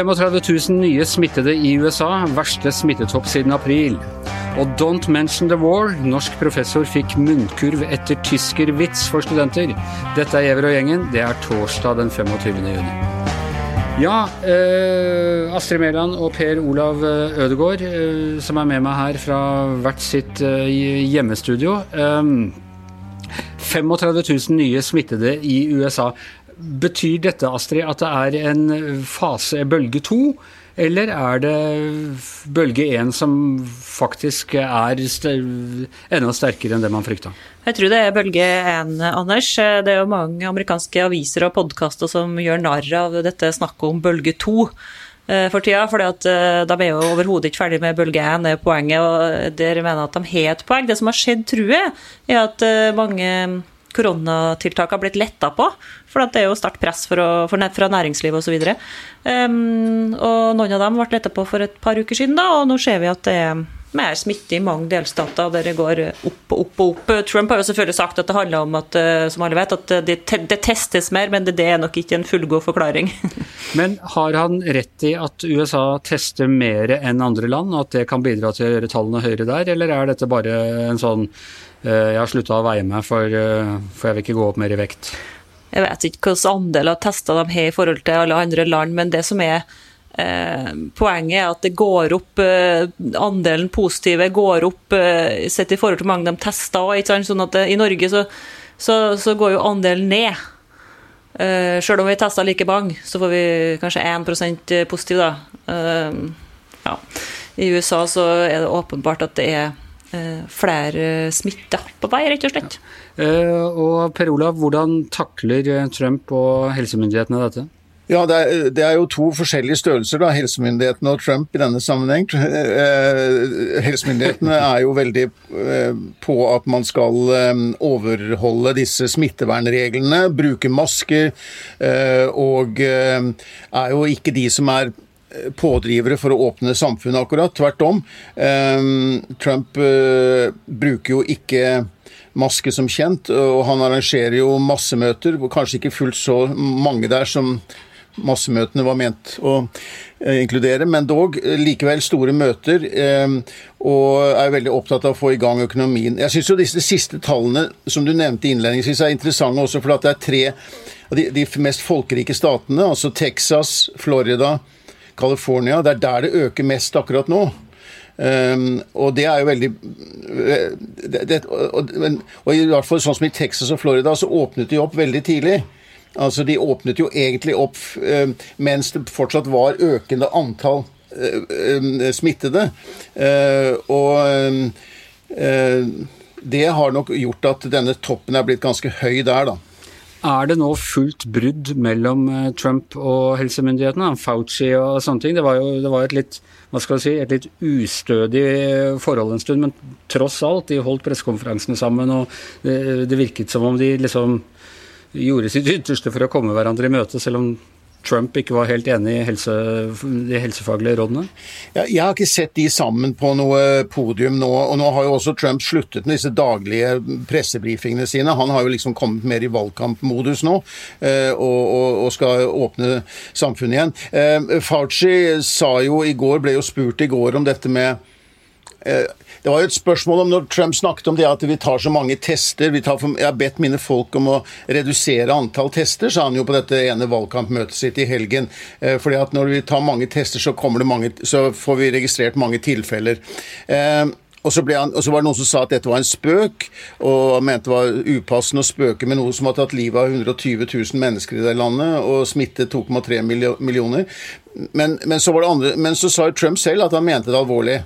35 000 nye smittede i USA, verste smittetopp siden april. Og Don't Mention the War, norsk professor fikk munnkurv etter tyskervits for studenter. Dette er Giæver og gjengen, det er torsdag den 25. juni. Ja, eh, Astrid Mæland og Per Olav eh, Ødegaard, eh, som er med meg her fra hvert sitt eh, hjemmestudio. Eh, 35 000 nye smittede i USA. Betyr dette, Astrid, at det er en fase, bølge to? Eller er det bølge én som faktisk er enda sterkere enn det man frykta? Jeg tror det er bølge én, Anders. Det er jo mange amerikanske aviser og podkaster som gjør narr av dette snakket om bølge to eh, for tida, for eh, de er jo overhodet ikke ferdig med bølge én, er poenget. og Dere mener at de har et poeng. Det som har skjedd, tror jeg, er at eh, mange koronatiltak har blitt letta på. For det er jo sterkt press fra næringslivet osv. Og, um, og noen av dem ble letta på for et par uker siden, da, og nå ser vi at det er mer smitte i mange delstater der det går opp og opp og opp. Trump har jo selvfølgelig sagt at det handler om at eh, som alle vet, at det, det testes mer, men det, det, er nok ikke en fullgod forklaring. men har han rett i at USA tester mer enn andre land, og at det kan bidra til å gjøre tallene høyere der, eller er dette bare en sånn Eh, jeg har slutta å veie meg, for, eh, for, jeg vil ikke gå opp mer i vekt. Jeg vet ikke hvilken andel av tester de har i forhold til alle andre land, men det som er eh, poenget, er at det går opp eh, Andelen positive går opp eh, sett i forhold til hvor mange de tester. Sånn at det, I Norge så, så, så, går jo andelen ned. Eh, Sjøl om vi tester like mange, så får vi kanskje 1 positiv, da. Eh, ja. I USA så er det åpenbart at det er Eh, flere smitta på vei, rett og slett. Ja. Eh, og Per Olav, hvordan takler eh, Trump og helsemyndighetene dette? Ja, det er, det er, jo to forskjellige størrelser, da, helsemyndighetene og Trump i denne sammenheng. Helsemyndighetene er jo veldig på at man skal overholde disse smittevernreglene, bruke masker, og er jo ikke de som er pådrivere for å åpne samfunnet, akkurat. Tvert om. Trump eh, bruker jo ikke maske som kjent, og han arrangerer jo massemøter. Kanskje ikke fullt så mange der som massemøtene var ment å eh, inkludere, men dog eh, likevel store møter. Ehm, og er veldig opptatt av å få i gang økonomien. Jeg syns jo disse siste tallene som du nevnte innledningsvis er interessante også, for at det er tre av de, de mest folkerike statene, altså Texas, Florida, California. Det er der det øker mest akkurat nå. Um, og det er jo veldig det, det, og, og, i hvert fall sånn som i Texas og Florida, så åpnet de opp veldig tidlig. Altså De åpnet jo egentlig opp uh, mens det fortsatt var økende antall uh, smittede. Uh, og det har nok gjort at denne toppen er blitt ganske høy der, da. Er det nå fullt brudd mellom eh, Trump og helsemyndighetene? Fauci og sånne ting. Det var jo det var et litt hva skal jeg si, et litt ustødig forhold en stund, men tross alt, de holdt pressekonferansene sammen, og det, det virket som om de liksom gjorde sitt ytterste for å komme hverandre i møte, selv om Trump ikke var helt enig i helse, de helsefaglige rådene? Ja, jeg har ikke sett de sammen på noe podium nå. og Nå har jo også Trump sluttet med disse daglige pressebrifingene sine. Han har jo liksom kommet mer i valgkampmodus nå eh, og, og, og skal åpne samfunnet igjen. Eh, Fauci sa jo i går, ble jo spurt i går om dette med Eh, det var jo et spørsmål om når Trump snakket om det at vi tar så mange tester for, Jeg har bedt mine folk om å redusere antall tester, sa han jo på dette ene valgkampmøtet sitt i helgen. Eh, fordi at når vi tar mange tester, så, mange, så får vi registrert mange tilfeller. Eh, og så, han, og så, var det noen som sa at dette var en spøk, og mente det var upassende å spøke med noe som har tatt livet av 120 000 mennesker i det landet og smittet 2,3 millioner. Men, men, så andre, men så sa Trump selv at han mente det alvorlig.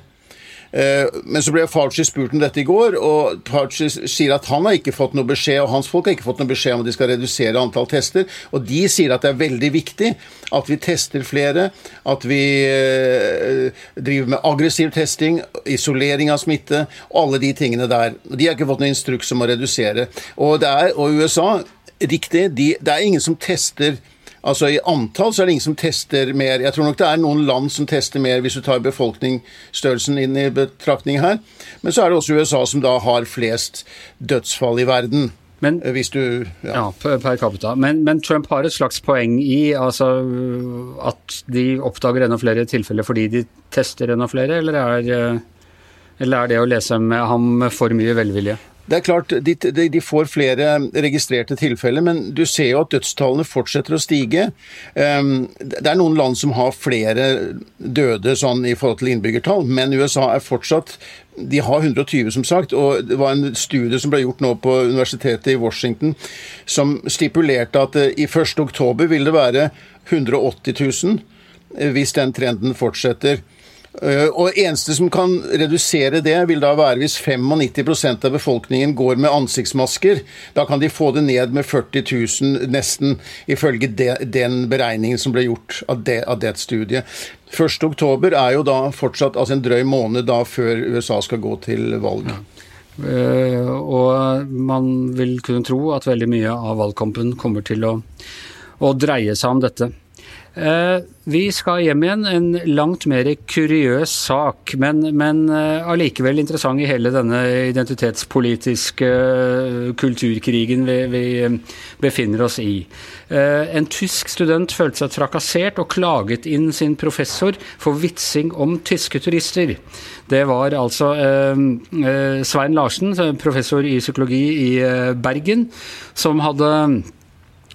Eh, men så ble Fauci spurt om dette i går, og Fauci sier at han har ikke fått noe beskjed, og hans folk har ikke fått noe beskjed om at de skal redusere antall tester. Og de sier at det er veldig viktig at vi tester flere, at vi eh, driver med aggressiv testing, isolering av smitte, og alle de tingene der. De har ikke fått noen instruks om å redusere. Og, det er, og USA, riktig, de, det er ingen som tester Altså I antall så er det ingen som tester mer. Jeg tror nok det er noen land som tester mer, hvis du tar befolkningsstørrelsen inn i betraktning her. Men så er det også USA som da har flest dødsfall i verden. Men, Eh, Hvis du ja. ja, per per capita. Men, men Trump har et slags poeng i altså, at de oppdager enda flere tilfeller fordi de tester enda flere, eller er, eh, eller er det å lese med ham for mye velvilje? Det er klart, de, de, får flere registrerte tilfeller, men du ser jo at dødstallene fortsetter å stige. Um, det er noen land som har flere døde sånn i forhold til innbyggertall, men USA er fortsatt de har 120, som sagt, og det var en studie som ble gjort nå på universitetet i Washington som stipulerte at eh, i 1. oktober vil det være 180 000 eh, hvis den trenden fortsetter. Eh, Og eneste som kan redusere det, vil da være hvis 95% av befolkningen går med ansiktsmasker. Da kan de få det ned med 40 000 nesten, ifølge de, den beregningen som ble gjort av det, av det studiet. 1. oktober er jo da fortsatt altså en drøy måned da før USA skal gå til valg. Ja. og man vil kunne tro at veldig mye av valgkampen kommer til å, å dreie seg om dette. Eh, vi skal hjem igjen. En langt mer kuriøs sak, men, men eh, allikevel interessant i hele denne identitetspolitiske eh, kulturkrigen vi, vi befinner oss i. En tysk student følte seg trakassert og klaget inn sin professor for vitsing om tyske turister. Det var altså Svein Larsen, professor i psykologi i Bergen, som hadde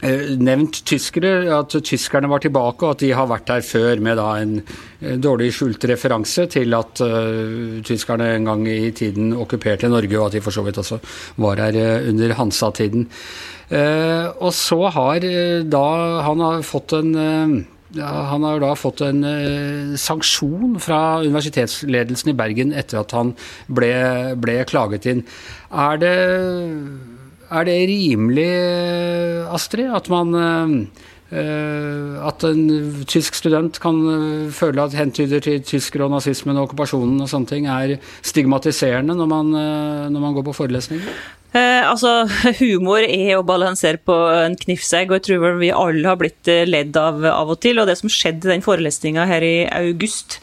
nevnt tyskere, at tyskerne var tilbake og at de har vært der før med en eh, dårlig skjult referanse til at uh, tyskerne en gang i tiden okkuperte Norge, og at de for så vidt også var her uh, under Hansa-tiden. Uh, og så har eh, da han har fått en eh, ja, han har da fått en eh, sanksjon fra universitetsledelsen i Bergen etter at han ble, ble klaget inn. Er det, er det rimelig, Astrid, at man eh, at en tysk student kan eh, føle at hentyder til tyskere og nazismen og okkupasjonen og sånne ting er stigmatiserende når man, eh, når man går på forelesninger? Eh, altså, humor er å balansere på en knivsegg, og jeg tror vi alle har blitt ledd av av og til. Og det som skjedde i den forelesninga her i august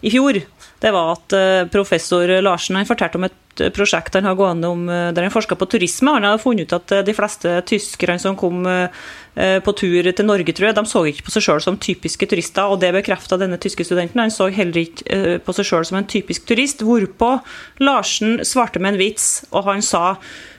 i fjor, det var at eh, professor Larsen han fortalte om et eh, prosjekt han har gående om, eh, der han forska på turisme. Han hadde funnet ut at de fleste tyskerne som kom på tur til Norge, tror jeg, de så ikke på seg sjøl som typiske turister, og det bekrefta denne tyske studenten. Han så heller ikke på seg sjøl som en typisk turist, hvorpå Larsen svarte med en vits, og han sa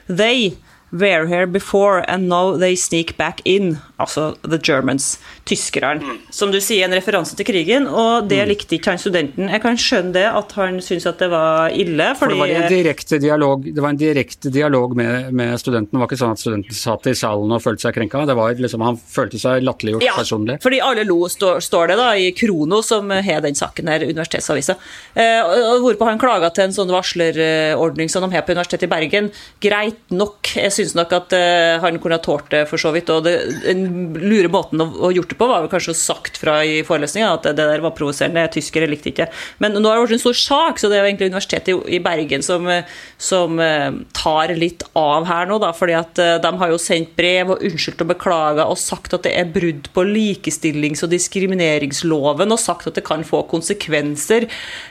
They were here before and now they sneak back in. Altså the Germans. Tyskerne. Som du sier, en referanse til krigen, og det likte ikke han studenten. Jeg kan skjønne det, at han syntes at det var ille, For det var en direkte dialog, det var en direkte dialog med, med studenten. Det var ikke sånn at studenten satt i salen og følte seg krenka. Det var liksom, Han følte seg latterliggjort Ja, personlig. fordi alle lo, står, står det da i Krono, som har den saken her, universitetsavisa. Eh, hvorpå han klaga til en sånn varslerordning som de har på Universitetet i Bergen. Greit nok. Jeg syns nok at eh, han kunne ha tålt det, for så vidt. Og det, den lure måten å, gjort det på, var vel kanskje sagt fra i forelesninga at det, det der var provoserende. Tyskere likte ikke. Men nå har det vært en stor sak, så det er jo egentlig Universitetet i, Bergen som, eh, som eh, tar litt av her nå, da. fordi at de har jo sendt brev og unnskyldt og beklaga og sagt at det er brudd på likestillings- og diskrimineringsloven, og sagt at det kan få konsekvenser.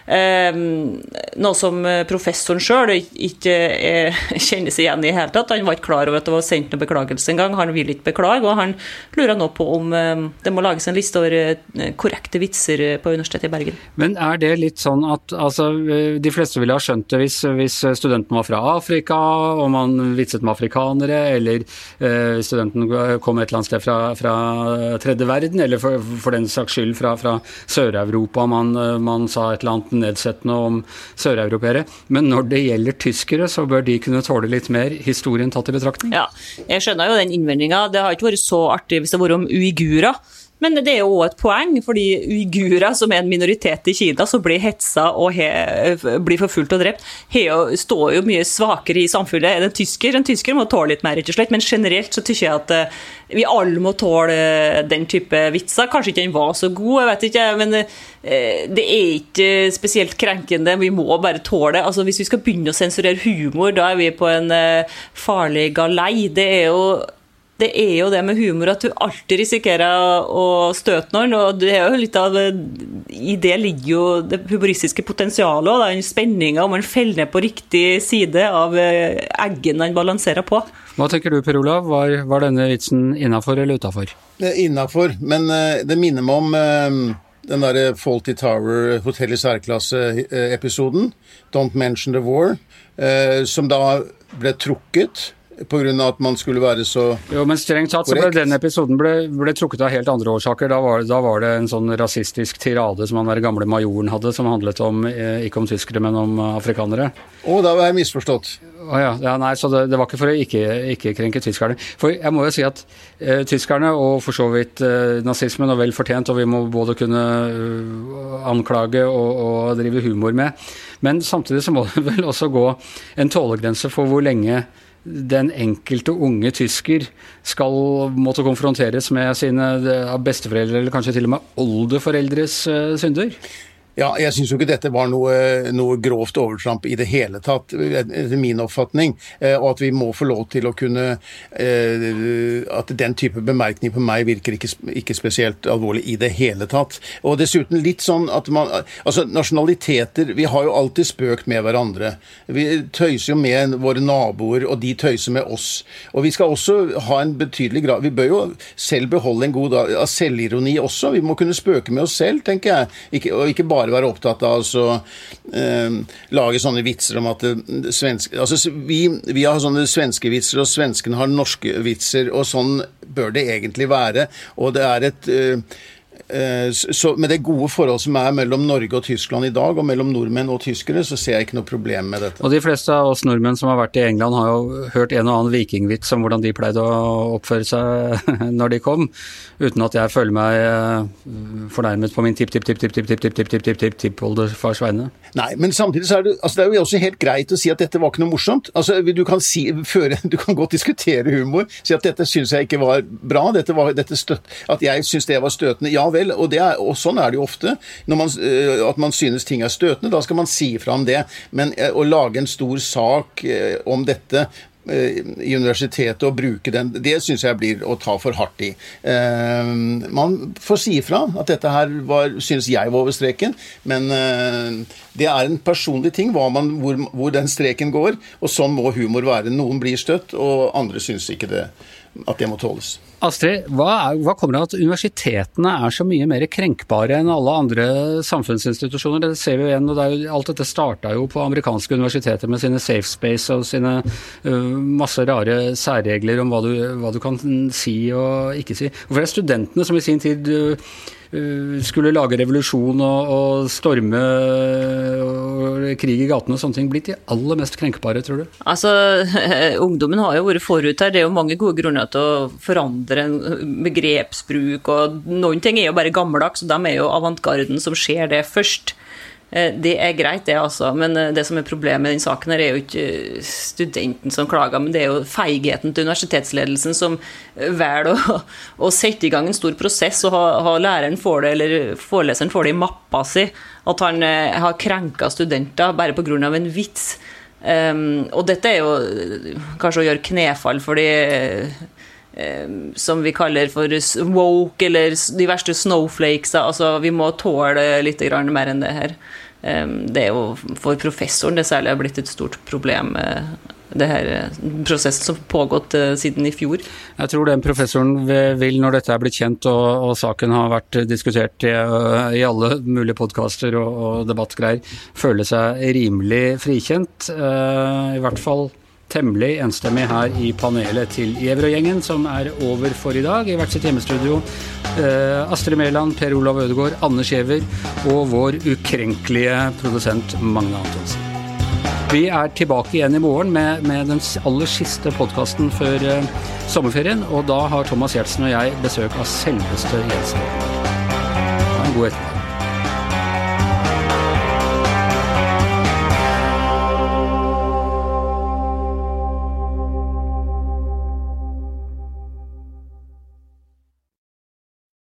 Noe som professoren sjøl ikke kjenner seg igjen i i hele tatt. Han var ikke klar over at det var sendt noen beklagelse engang. Han vil ikke beklage, og han lurer nå på om eh, det må lages en liste over eh, korrekte vitser eh, på Universitetet i Bergen. Men er det litt sånn at altså, de fleste ville ha skjønt det hvis, hvis studenten var fra Afrika, og man vitset med afrikanere, eller eh, studenten kom et eller annet sted fra, fra tredje verden, eller for, for den saks skyld fra, fra Sør-Europa, man, man sa et eller annet nedsettende om søreuropeere. Men når det gjelder tyskere, så bør de kunne tåle litt mer, historien tatt i betraktning? Ja, jeg skjønner jo den innvendinga. Det har ikke vært så artig hvis det hadde vært om uigurer. Men det er jo òg et poeng, fordi uigurer, som er en minoritet i Kina, som blir hetsa og he, blir forfulgt og drept, he, står jo mye svakere i samfunnet enn en tysker. En tysker må tåle litt mer, rett og slett. Men generelt så syns jeg at eh, vi alle må tåle den type vitser. Kanskje ikke den var så god, jeg vet ikke, men eh, det er ikke spesielt krenkende. Vi må bare tåle det. Altså, hvis vi skal begynne å sensurere humor, da er vi på en eh, farlig galei. Det er jo det er jo det med humor at du alltid risikerer å støte noen. Og det er jo litt av I det ligger jo det humoristiske potensialet og den spenninga om man feller ned på riktig side av eh, eggen han balanserer på. Hva tenker du Per Olav, var, var denne vitsen innafor eller utafor? Innafor, men uh, det minner meg om uh, den derre Faulty Tower hotell i særklasse-episoden, Don't Mention the War, som da ble trukket pga. at man skulle være så Jo, men strengt tatt så ble den episoden ble, ble trukket av helt andre årsaker. Da var, da var, det en sånn rasistisk tirade som han der gamle majoren hadde, som handlet om, eh, ikke om tyskere, men om afrikanere. Å, da var jeg misforstått. Å ja, ja. Nei, så det, det, var ikke for å ikke, ikke, krenke tyskerne. For jeg må jo si at eh, tyskerne, og for så vidt eh, nazismen, og vel fortjent, og vi må både kunne uh, anklage og, og drive humor med, men samtidig så må det vel også gå en tålegrense for hvor lenge den enkelte unge tysker skal måtte konfronteres med sine besteforeldre, eller kanskje til og med oldeforeldres uh, synder? Ja, jeg syns jo ikke dette var noe, noe, grovt overtramp i det hele tatt, etter min oppfatning. Eh, og at vi må få lov til å kunne eh, At den type bemerkning på meg virker ikke, ikke spesielt alvorlig i det hele tatt. Og dessuten litt sånn at man Altså, nasjonaliteter Vi har jo alltid spøkt med hverandre. Vi tøyser jo med våre naboer, og de tøyser med oss. Og vi skal også ha en betydelig grad Vi bør jo selv beholde en god av selvironi også. Vi må kunne spøke med oss selv, tenker jeg. Ikke, og ikke bare bare være opptatt av å eh, lage sånne vitser om at det svenske Altså, vi, vi har sånne svenske vitser, og svenskene har norske vitser, og sånn bør det egentlig være. Og det er et eh, Eh, så med det gode forholdet som er mellom Norge og Tyskland i dag, og mellom nordmenn og tyskere, så ser jeg ikke noe problem med dette. Og de fleste av oss nordmenn som har vært i England, har jo hørt en og annen vikingvits om hvordan de pleide å oppføre seg når de kom, uten at jeg føler meg eh, fornærmet på min tipp-tipp-tipp-tipp-tipp-tipp-tipp-tipp-tippolderfars vegne. Nei, men samtidig så er det, altså det er jo også helt greit å si at dette var ikke noe morsomt. Altså, du kan, si, føre, du kan godt diskutere humor, si at dette syns jeg ikke var bra, dette var, dette støt, at jeg syns det var støtende. Ja vel vel, og, er, og, sånn er det jo ofte. Man, eh, at man synes ting er støtende, da skal man si fra om det. Men eh, å lage en stor sak eh, om dette i universitetet og bruke den, det syns jeg blir å ta for hardt i. man får si ifra at dette her var, syns jeg var over streken, men det er en personlig ting man, hvor, hvor, den streken går, og sånn må humor være. Noen blir støtt, og andre syns ikke det, at det må tåles. Astrid, hva, er, hva, kommer av at universitetene er så mye mer krenkbare enn alle andre samfunnsinstitusjoner? Det ser vi jo igjen, og det jo, Alt dette starta jo på amerikanske universiteter med sine safe space og sine uh, masse rare særregler om hva du, hva du, kan si og ikke si. Hvorfor er studentene som i sin tid uh, skulle lage revolusjon og, og storme og krig i gatene og sånne ting, blitt de aller mest krenkbare, tror du? Altså, Ungdommen har jo vært forut her. Det er jo mange gode grunner til å forandre begrepsbruk. og Noen ting er jo bare gammeldags, og de er jo avantgarden som ser det først. Eh, det er greit, det, altså. Men eh, det som er problemet med den saken, her er jo ikke eh, studenten som klager, men det er jo feigheten til universitetsledelsen som velger å, å, sette i gang en stor prosess og ha, ha læreren får det, eller foreleseren får det i mappa si, at han har krenka studenter bare pga. en vits. Um, og dette er jo kanskje å gjøre knefall for de um, som vi kaller for woke, eller de verste snowflakes. Altså, vi må tåle litt mer enn det her. Det er jo for professoren det særlig har blitt et stort problem, det her prosessen som pågått eh, siden i fjor. Jeg tror den professoren vil, når dette er blitt kjent og, og saken har vært diskutert i, eh, i alle mulige podkaster og, og debattgreier, føle seg rimelig frikjent. I hvert fall temmelig enstemmig her i panelet til Gjevrøy-gjengen, som er over for i dag, i hvert sitt hjemmestudio. Eh, Astrid Mæland, Per Olav Ødegaard, Anders Giæver og vår ukrenkelige produsent Magne Antonsen. Vi er tilbake igjen i morgen med, med den aller siste podkasten før eh, sommerferien, og da har Thomas Gjertsen og jeg besøk av selveste Jensen. Ha en god ettermiddag.